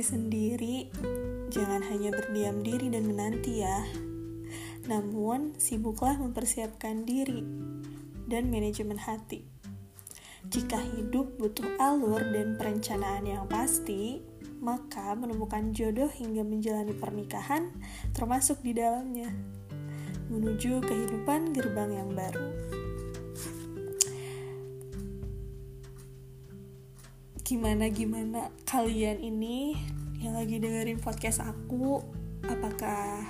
sendiri, jangan hanya berdiam diri dan menanti ya. Namun, sibuklah mempersiapkan diri dan manajemen hati. Jika hidup butuh alur dan perencanaan yang pasti, maka menemukan jodoh hingga menjalani pernikahan termasuk di dalamnya. Menuju kehidupan gerbang yang baru. Gimana-gimana kalian ini yang lagi dengerin podcast aku, apakah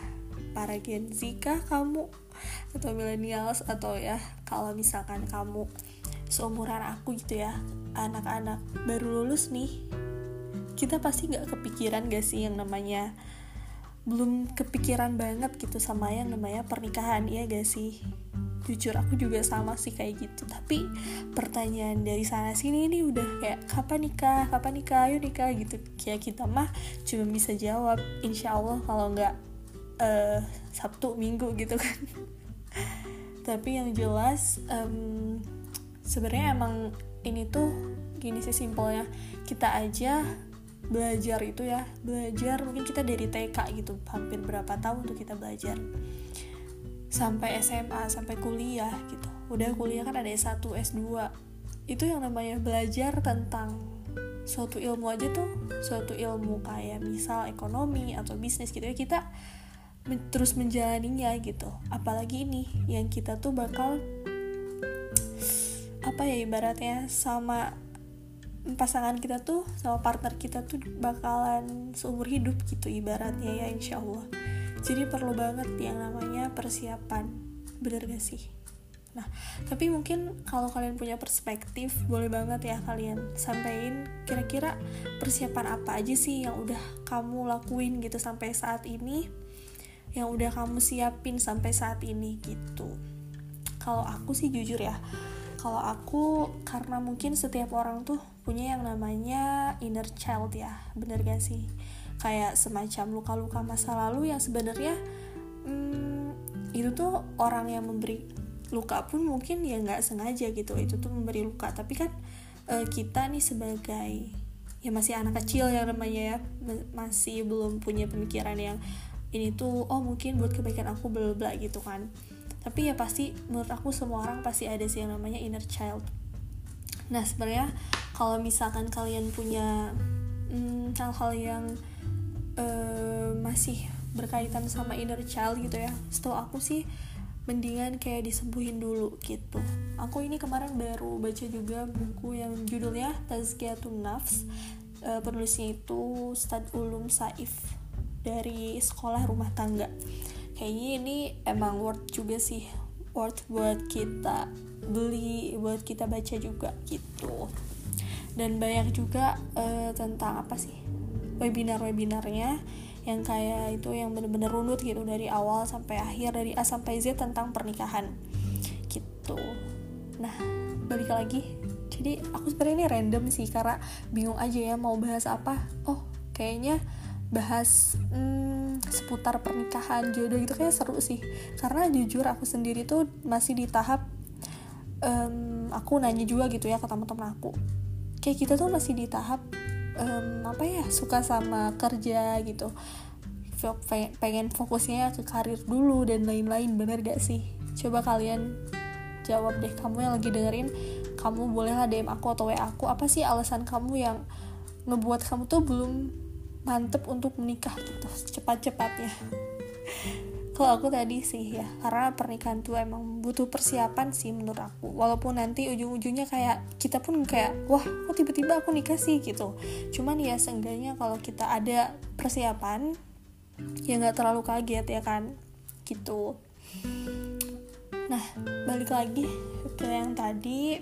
para Gen Z kah kamu? Atau millennials? Atau ya kalau misalkan kamu seumuran aku gitu ya anak-anak baru lulus nih kita pasti nggak kepikiran gak sih yang namanya belum kepikiran banget gitu sama yang namanya pernikahan ya gak sih jujur aku juga sama sih kayak gitu. Tapi pertanyaan dari sana sini ini udah kayak kapan nikah? Kapan nikah? Ayo nikah gitu. Kayak kita mah cuma bisa jawab insya Allah kalau nggak uh, Sabtu Minggu gitu kan. Tapi yang jelas um, sebenarnya emang ini tuh gini sih simpelnya. Kita aja belajar itu ya. Belajar mungkin kita dari TK gitu. Hampir berapa tahun tuh kita belajar sampai SMA sampai kuliah gitu. Udah kuliah kan ada S1 S2 itu yang namanya belajar tentang suatu ilmu aja tuh suatu ilmu kayak misal ekonomi atau bisnis gitu ya kita terus menjalaninya gitu. Apalagi ini yang kita tuh bakal apa ya ibaratnya sama pasangan kita tuh sama partner kita tuh bakalan seumur hidup gitu ibaratnya ya insya Allah jadi perlu banget yang namanya persiapan. Bener gak sih? Nah, tapi mungkin kalau kalian punya perspektif, boleh banget ya kalian sampaikan kira-kira persiapan apa aja sih yang udah kamu lakuin gitu sampai saat ini, yang udah kamu siapin sampai saat ini gitu. Kalau aku sih jujur ya, kalau aku karena mungkin setiap orang tuh punya yang namanya inner child ya bener gak sih kayak semacam luka-luka masa lalu yang sebenarnya hmm, itu tuh orang yang memberi luka pun mungkin ya nggak sengaja gitu itu tuh memberi luka. Tapi kan e, kita nih sebagai ya masih anak kecil yang namanya ya masih belum punya pemikiran yang ini tuh oh mungkin buat kebaikan aku bla bla gitu kan. Tapi ya pasti menurut aku semua orang pasti ada sih yang namanya inner child. Nah sebenarnya kalau misalkan kalian punya hmm, hal-hal hmm, yang uh, masih berkaitan sama inner child gitu ya. Setahu aku sih mendingan kayak disembuhin dulu gitu. Aku ini kemarin baru baca juga buku yang judulnya Tazkiyatun Nafs. Uh, penulisnya itu Stad Ulum Saif dari sekolah rumah tangga. Kayaknya ini emang worth juga sih worth buat kita beli buat kita baca juga gitu. Dan banyak juga uh, tentang apa sih webinar-webinarnya yang kayak itu yang bener-bener runut gitu dari awal sampai akhir dari A sampai Z tentang pernikahan. Gitu. Nah balik lagi. Jadi aku sebenarnya ini random sih karena bingung aja ya mau bahas apa. Oh kayaknya bahas hmm, seputar pernikahan jodoh itu kayak seru sih. Karena jujur aku sendiri tuh masih di tahap um, aku nanya juga gitu ya ke teman-teman aku. Kayak kita tuh masih di tahap um, apa ya suka sama kerja gitu. Pengen fokusnya ke karir dulu dan lain-lain bener gak sih? Coba kalian jawab deh kamu yang lagi dengerin kamu bolehlah DM aku atau WA aku apa sih alasan kamu yang ngebuat kamu tuh belum mantep untuk menikah gitu cepat-cepatnya kalau aku tadi sih ya karena pernikahan tuh emang butuh persiapan sih menurut aku. Walaupun nanti ujung-ujungnya kayak kita pun kayak wah kok tiba-tiba aku nikah sih? gitu. Cuman ya seenggaknya kalau kita ada persiapan ya nggak terlalu kaget ya kan gitu. Nah balik lagi ke yang tadi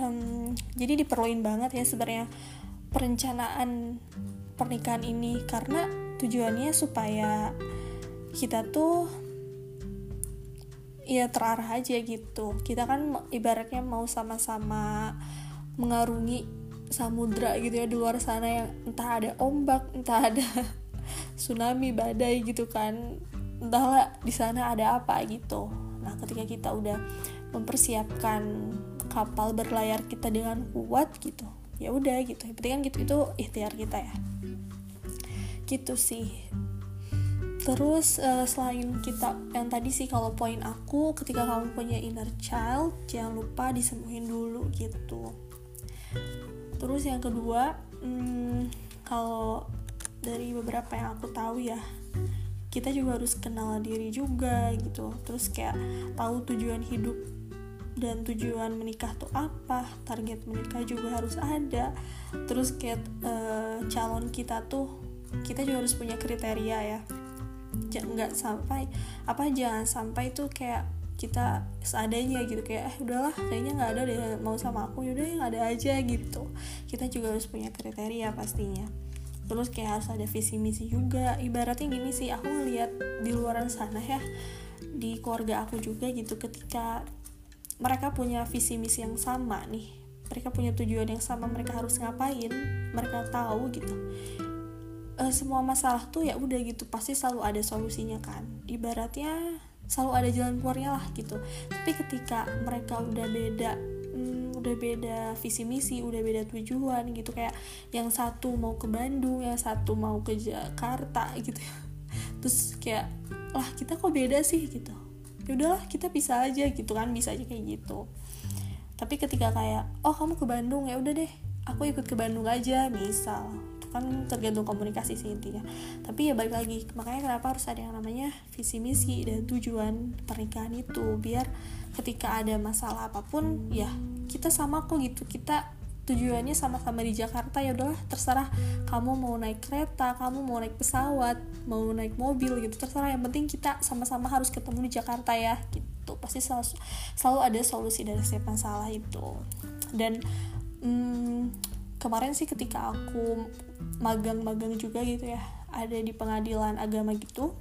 um, jadi diperluin banget ya sebenarnya perencanaan pernikahan ini. Karena tujuannya supaya kita tuh ya terarah aja gitu. Kita kan ibaratnya mau sama-sama mengarungi samudra gitu ya di luar sana yang entah ada ombak entah ada tsunami badai gitu kan. Entahlah di sana ada apa gitu. Nah ketika kita udah mempersiapkan kapal berlayar kita dengan kuat gitu ya udah gitu. Yang kan gitu itu ikhtiar kita ya. Gitu sih terus uh, selain kita yang tadi sih kalau poin aku ketika kamu punya inner child jangan lupa disembuhin dulu gitu. Terus yang kedua hmm, kalau dari beberapa yang aku tahu ya kita juga harus kenal diri juga gitu. Terus kayak tahu tujuan hidup dan tujuan menikah tuh apa target menikah juga harus ada. Terus kayak uh, calon kita tuh kita juga harus punya kriteria ya nggak sampai apa jangan sampai tuh kayak kita seadanya gitu kayak eh udahlah kayaknya nggak ada deh mau sama aku yaudah yang ada aja gitu. Kita juga harus punya kriteria pastinya. Terus kayak harus ada visi misi juga. Ibaratnya gini sih aku ngeliat di luaran sana ya di keluarga aku juga gitu ketika mereka punya visi misi yang sama nih mereka punya tujuan yang sama mereka harus ngapain mereka tahu gitu uh, semua masalah tuh ya udah gitu pasti selalu ada solusinya kan. Ibaratnya selalu ada jalan keluarnya lah gitu. Tapi ketika mereka udah beda hmm, udah beda visi misi udah beda tujuan gitu kayak yang satu mau ke Bandung yang satu mau ke Jakarta gitu. Terus kayak lah kita kok beda sih? gitu. Ya udahlah kita bisa aja gitu kan bisa aja kayak gitu. Tapi ketika kayak oh kamu ke Bandung ya udah deh aku ikut ke Bandung aja misal kan tergantung komunikasi sih intinya. Tapi ya balik lagi makanya kenapa harus ada yang namanya visi misi dan tujuan pernikahan itu. Biar ketika ada masalah apa pun ya kita sama kok gitu. Kita tujuannya sama-sama di Jakarta ya udahlah terserah kamu mau naik kereta kamu mau naik pesawat mau naik mobil gitu terserah. Yang penting kita sama-sama harus ketemu di Jakarta ya gitu. Pasti selalu, selalu ada solusi dari setiap masalah itu. Dan hmm, kemarin sih ketika aku magang-magang juga gitu ya ada di pengadilan agama gitu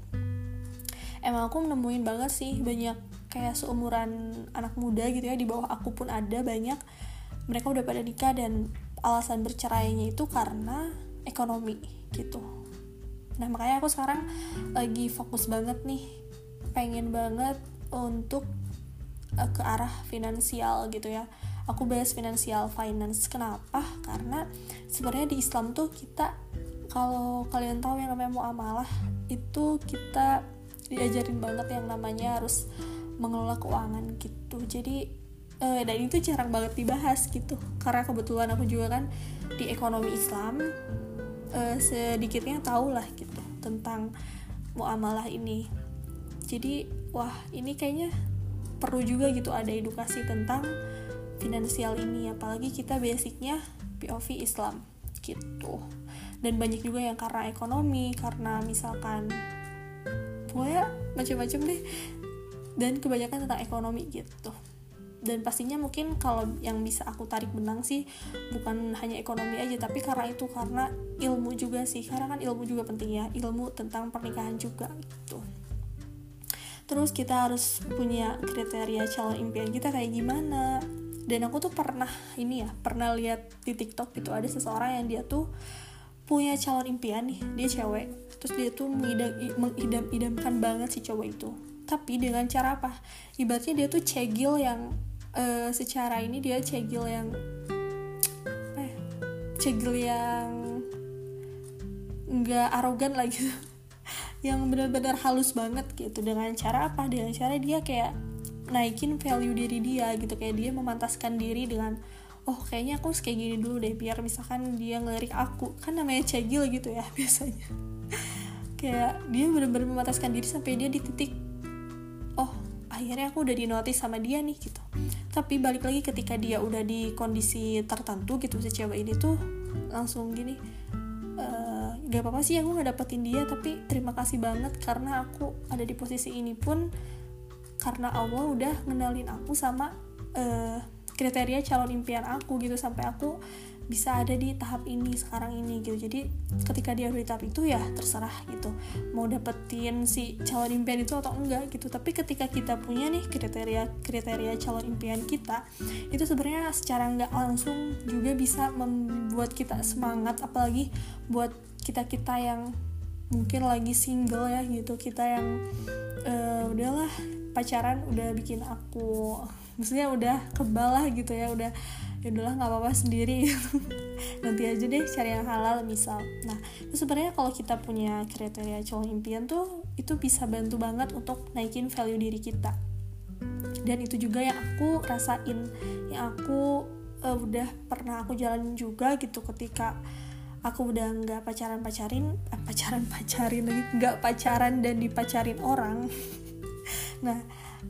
emang aku nemuin banget sih banyak kayak seumuran anak muda gitu ya di bawah aku pun ada banyak mereka udah pada nikah dan alasan bercerainya itu karena ekonomi gitu. Nah makanya aku sekarang lagi fokus banget nih pengen banget untuk uh, ke arah finansial gitu ya aku bahas finansial finance kenapa? Karena sebenarnya di Islam tuh kita kalau kalian tahu yang namanya muamalah itu kita diajarin banget yang namanya harus mengelola keuangan gitu. Jadi eh, dan itu jarang banget dibahas gitu. Karena kebetulan aku juga kan di ekonomi Islam eh, sedikitnya tahu lah gitu tentang muamalah ini. Jadi wah ini kayaknya perlu juga gitu ada edukasi tentang finansial ini apalagi kita basicnya POV Islam gitu. Dan banyak juga yang karena ekonomi karena misalkan pokoknya macam-macam deh. Dan kebanyakan tentang ekonomi gitu. Dan pastinya mungkin kalau yang bisa aku tarik benang sih bukan hanya ekonomi aja tapi karena itu karena ilmu juga sih. Karena kan ilmu juga penting ya ilmu tentang pernikahan juga gitu. Terus kita harus punya kriteria calon impian kita kayak gimana dan aku tuh pernah ini ya pernah lihat di TikTok gitu ada seseorang yang dia tuh punya calon impian nih dia cewek. Terus dia tuh mengidam mengidam-idamkan banget si cowok itu. Tapi dengan cara apa? Ibaratnya dia tuh cegil yang uh, secara ini dia cegil yang eh cegil yang nggak arogan lagi gitu. Yang benar-benar halus banget gitu. Dengan cara apa? Dengan cara dia kayak naikin value diri dia gitu. Kayak dia memantaskan diri dengan oh kayaknya aku kayak gini dulu deh biar misalkan dia ngelirik aku. Kan namanya cegil gitu ya biasanya. Kayak dia bener-bener memantaskan diri sampai dia di titik oh akhirnya aku udah dinotis sama dia nih gitu. Tapi balik lagi ketika dia udah di kondisi tertentu gitu si cewek ini tuh langsung gini e, gak apa-apa sih aku gak dapetin dia tapi terima kasih banget karena aku ada di posisi ini pun karena Allah udah ngenalin aku sama uh, kriteria calon impian aku gitu sampai aku bisa ada di tahap ini sekarang ini gitu. Jadi ketika dia udah di tahap itu ya terserah gitu mau dapetin si calon impian itu atau enggak gitu. Tapi ketika kita punya nih kriteria kriteria calon impian kita itu sebenarnya secara nggak langsung juga bisa membuat kita semangat apalagi buat kita kita yang mungkin lagi single ya gitu kita yang uh, udahlah pacaran udah bikin aku maksudnya udah kebal lah gitu ya udah ya udahlah nggak apa-apa sendiri. Nanti aja deh cari yang halal misal. Nah itu sebenarnya kalau kita punya kriteria calon impian tuh itu bisa bantu banget untuk naikin value diri kita. Dan itu juga yang aku rasain yang aku uh, udah pernah aku jalanin juga gitu ketika aku udah nggak pacaran pacarin eh, pacaran pacarin lagi nggak pacaran dan dipacarin orang nah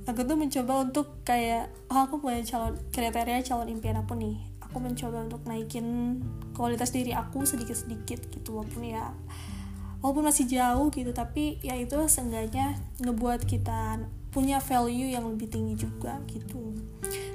aku tuh mencoba untuk kayak oh aku punya calon kriteria calon impian aku nih. Aku mencoba untuk naikin kualitas diri aku sedikit sedikit gitu walaupun ya walaupun masih jauh gitu. Tapi ya itu seenggaknya ngebuat kita punya value yang lebih tinggi juga gitu.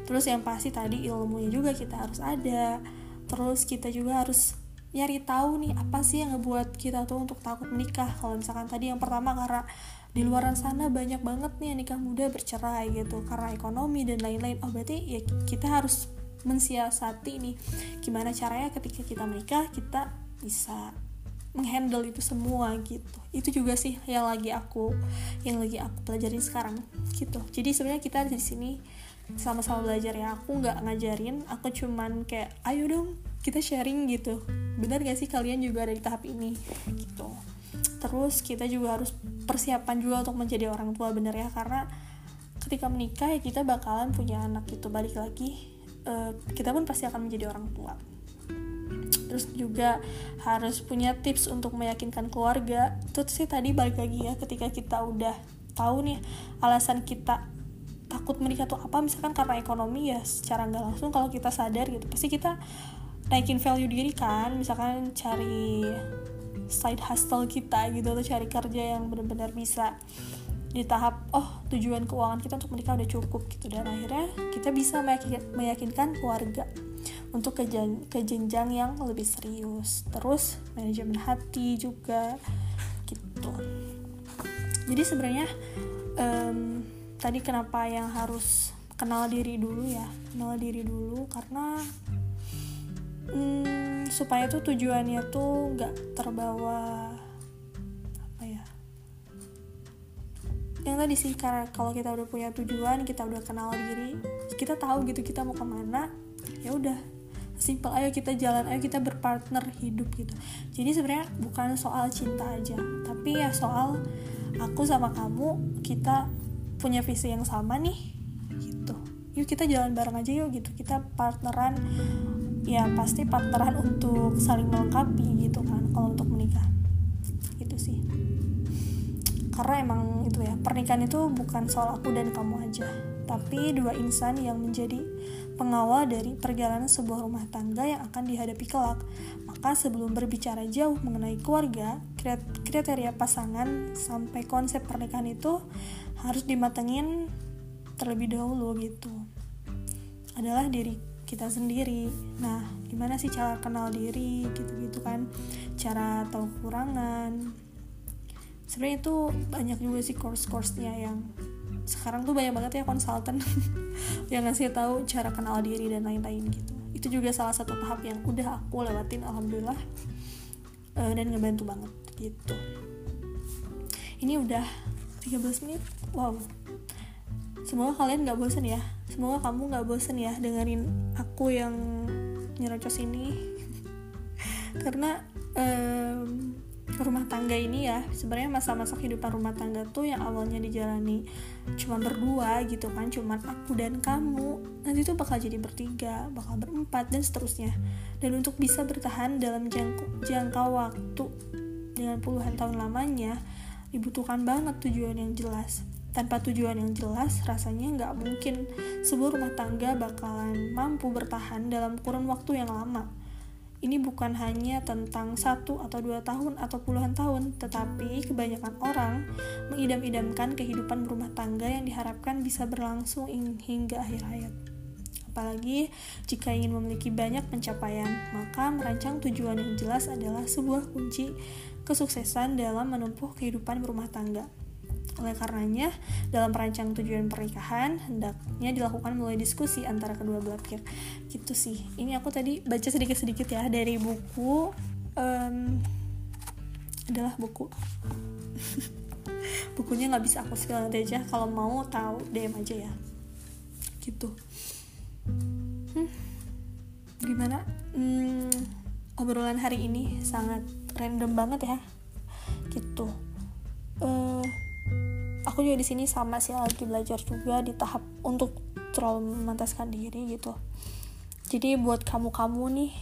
Terus yang pasti tadi ilmunya juga kita harus ada. Terus kita juga harus nyari tahu nih apa sih yang ngebuat kita tuh untuk takut menikah? Kalau misalkan tadi yang pertama karena di luaran sana banyak banget nih nikah muda bercerai gitu karena ekonomi dan lain-lain. Oh berarti ya kita harus mensiasati nih gimana caranya ketika kita menikah kita bisa menghandle itu semua gitu. Itu juga sih yang lagi aku yang lagi aku pelajarin sekarang gitu. Jadi sebenarnya kita di sini sama-sama belajar ya. Aku nggak ngajarin aku cuman kayak ayo dong kita sharing gitu. Benar gak sih kalian juga ada di tahap ini gitu terus kita juga harus persiapan juga untuk menjadi orang tua bener ya. Karena ketika menikah ya kita bakalan punya anak gitu balik lagi uh, kita pun pasti akan menjadi orang tua. Terus juga harus punya tips untuk meyakinkan keluarga. Itu sih tadi balik lagi ya ketika kita udah tahu nih alasan kita takut menikah tuh apa misalkan karena ekonomi ya secara nggak langsung kalau kita sadar gitu pasti kita naikin value diri kan. Misalkan cari side hustle kita gitu atau cari kerja yang benar-benar bisa di tahap oh tujuan keuangan kita untuk menikah udah cukup gitu. Dan akhirnya kita bisa meyakinkan keluarga untuk ke, ke jenjang yang lebih serius. Terus manajemen hati juga gitu. Jadi sebenarnya um, tadi kenapa yang harus kenal diri dulu ya? Kenal diri dulu karena hmm, supaya tuh tujuannya tuh nggak terbawa apa ya? Yang tadi sih karena kalau kita udah punya tujuan kita udah kenal diri kita tahu gitu kita mau ke mana ya udah. Simpel ayo kita jalan ayo kita berpartner hidup gitu. Jadi sebenarnya bukan soal cinta aja tapi ya soal aku sama kamu kita punya visi yang sama nih gitu. Yuk kita jalan bareng aja yuk gitu kita partneran ya pasti partneran untuk saling melengkapi gitu kan kalau untuk menikah. Itu sih. Karena emang itu ya pernikahan itu bukan soal aku dan kamu aja tapi dua insan yang menjadi pengawal dari perjalanan sebuah rumah tangga yang akan dihadapi kelak. Maka sebelum berbicara jauh mengenai keluarga kriteria pasangan sampai konsep pernikahan itu harus dimatengin terlebih dahulu gitu. Adalah diri kita sendiri. Nah gimana sih cara kenal diri gitu-gitu kan? Cara tahu kekurangan. Sebenarnya itu banyak juga sih course-course-nya yang sekarang tuh banyak banget ya konsultan. Yang ngasih tahu cara kenal diri dan lain-lain gitu. Itu juga salah satu tahap yang udah aku lewatin alhamdulillah. Uh, dan ngebantu banget gitu. Ini udah 13 menit. Wow semoga kalian gak bosen ya. Semoga kamu gak bosen ya dengerin aku yang nyerocos ini. Karena um, rumah tangga ini ya sebenarnya masa-masa kehidupan rumah tangga tuh yang awalnya dijalani cuma berdua gitu kan cuma aku dan kamu nanti tuh bakal jadi bertiga bakal berempat dan seterusnya. Dan untuk bisa bertahan dalam jangka, jangka waktu dengan puluhan tahun lamanya dibutuhkan banget tujuan yang jelas tanpa tujuan yang jelas, rasanya nggak mungkin sebuah rumah tangga bakalan mampu bertahan dalam kurun waktu yang lama. Ini bukan hanya tentang satu atau dua tahun atau puluhan tahun, tetapi kebanyakan orang mengidam-idamkan kehidupan rumah tangga yang diharapkan bisa berlangsung hingga akhir hayat. Apalagi jika ingin memiliki banyak pencapaian, maka merancang tujuan yang jelas adalah sebuah kunci kesuksesan dalam menempuh kehidupan berumah tangga. Oleh karenanya, dalam perancang tujuan pernikahan, hendaknya dilakukan melalui diskusi antara kedua belah pihak. Gitu sih. Ini aku tadi baca sedikit-sedikit ya dari buku um, adalah buku. Bukunya nggak bisa aku spill nanti aja. Kalau mau tahu DM aja ya. Gitu. Hmm, gimana? Hmm, obrolan hari ini sangat random banget ya aku juga di sini sama sih lagi belajar juga di tahap untuk terlalu memantaskan diri gitu. Jadi buat kamu-kamu nih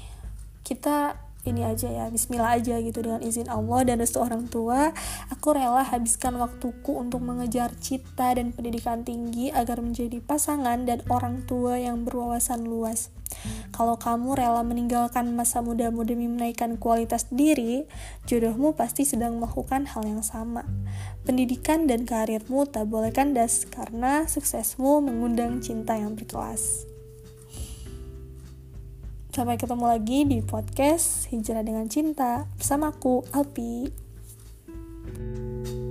kita ini aja ya Bismillah aja gitu dengan izin Allah dan restu orang tua. Aku rela habiskan waktuku untuk mengejar cita dan pendidikan tinggi agar menjadi pasangan dan orang tua yang berwawasan luas. Kalau kamu rela meninggalkan masa mudamu demi menaikkan kualitas diri jodohmu pasti sedang melakukan hal yang sama. Pendidikan dan karirmu tak boleh kandas karena suksesmu mengundang cinta yang berkelas Sampai ketemu lagi di podcast Hijrah dengan Cinta bersamaku Alpi. thank you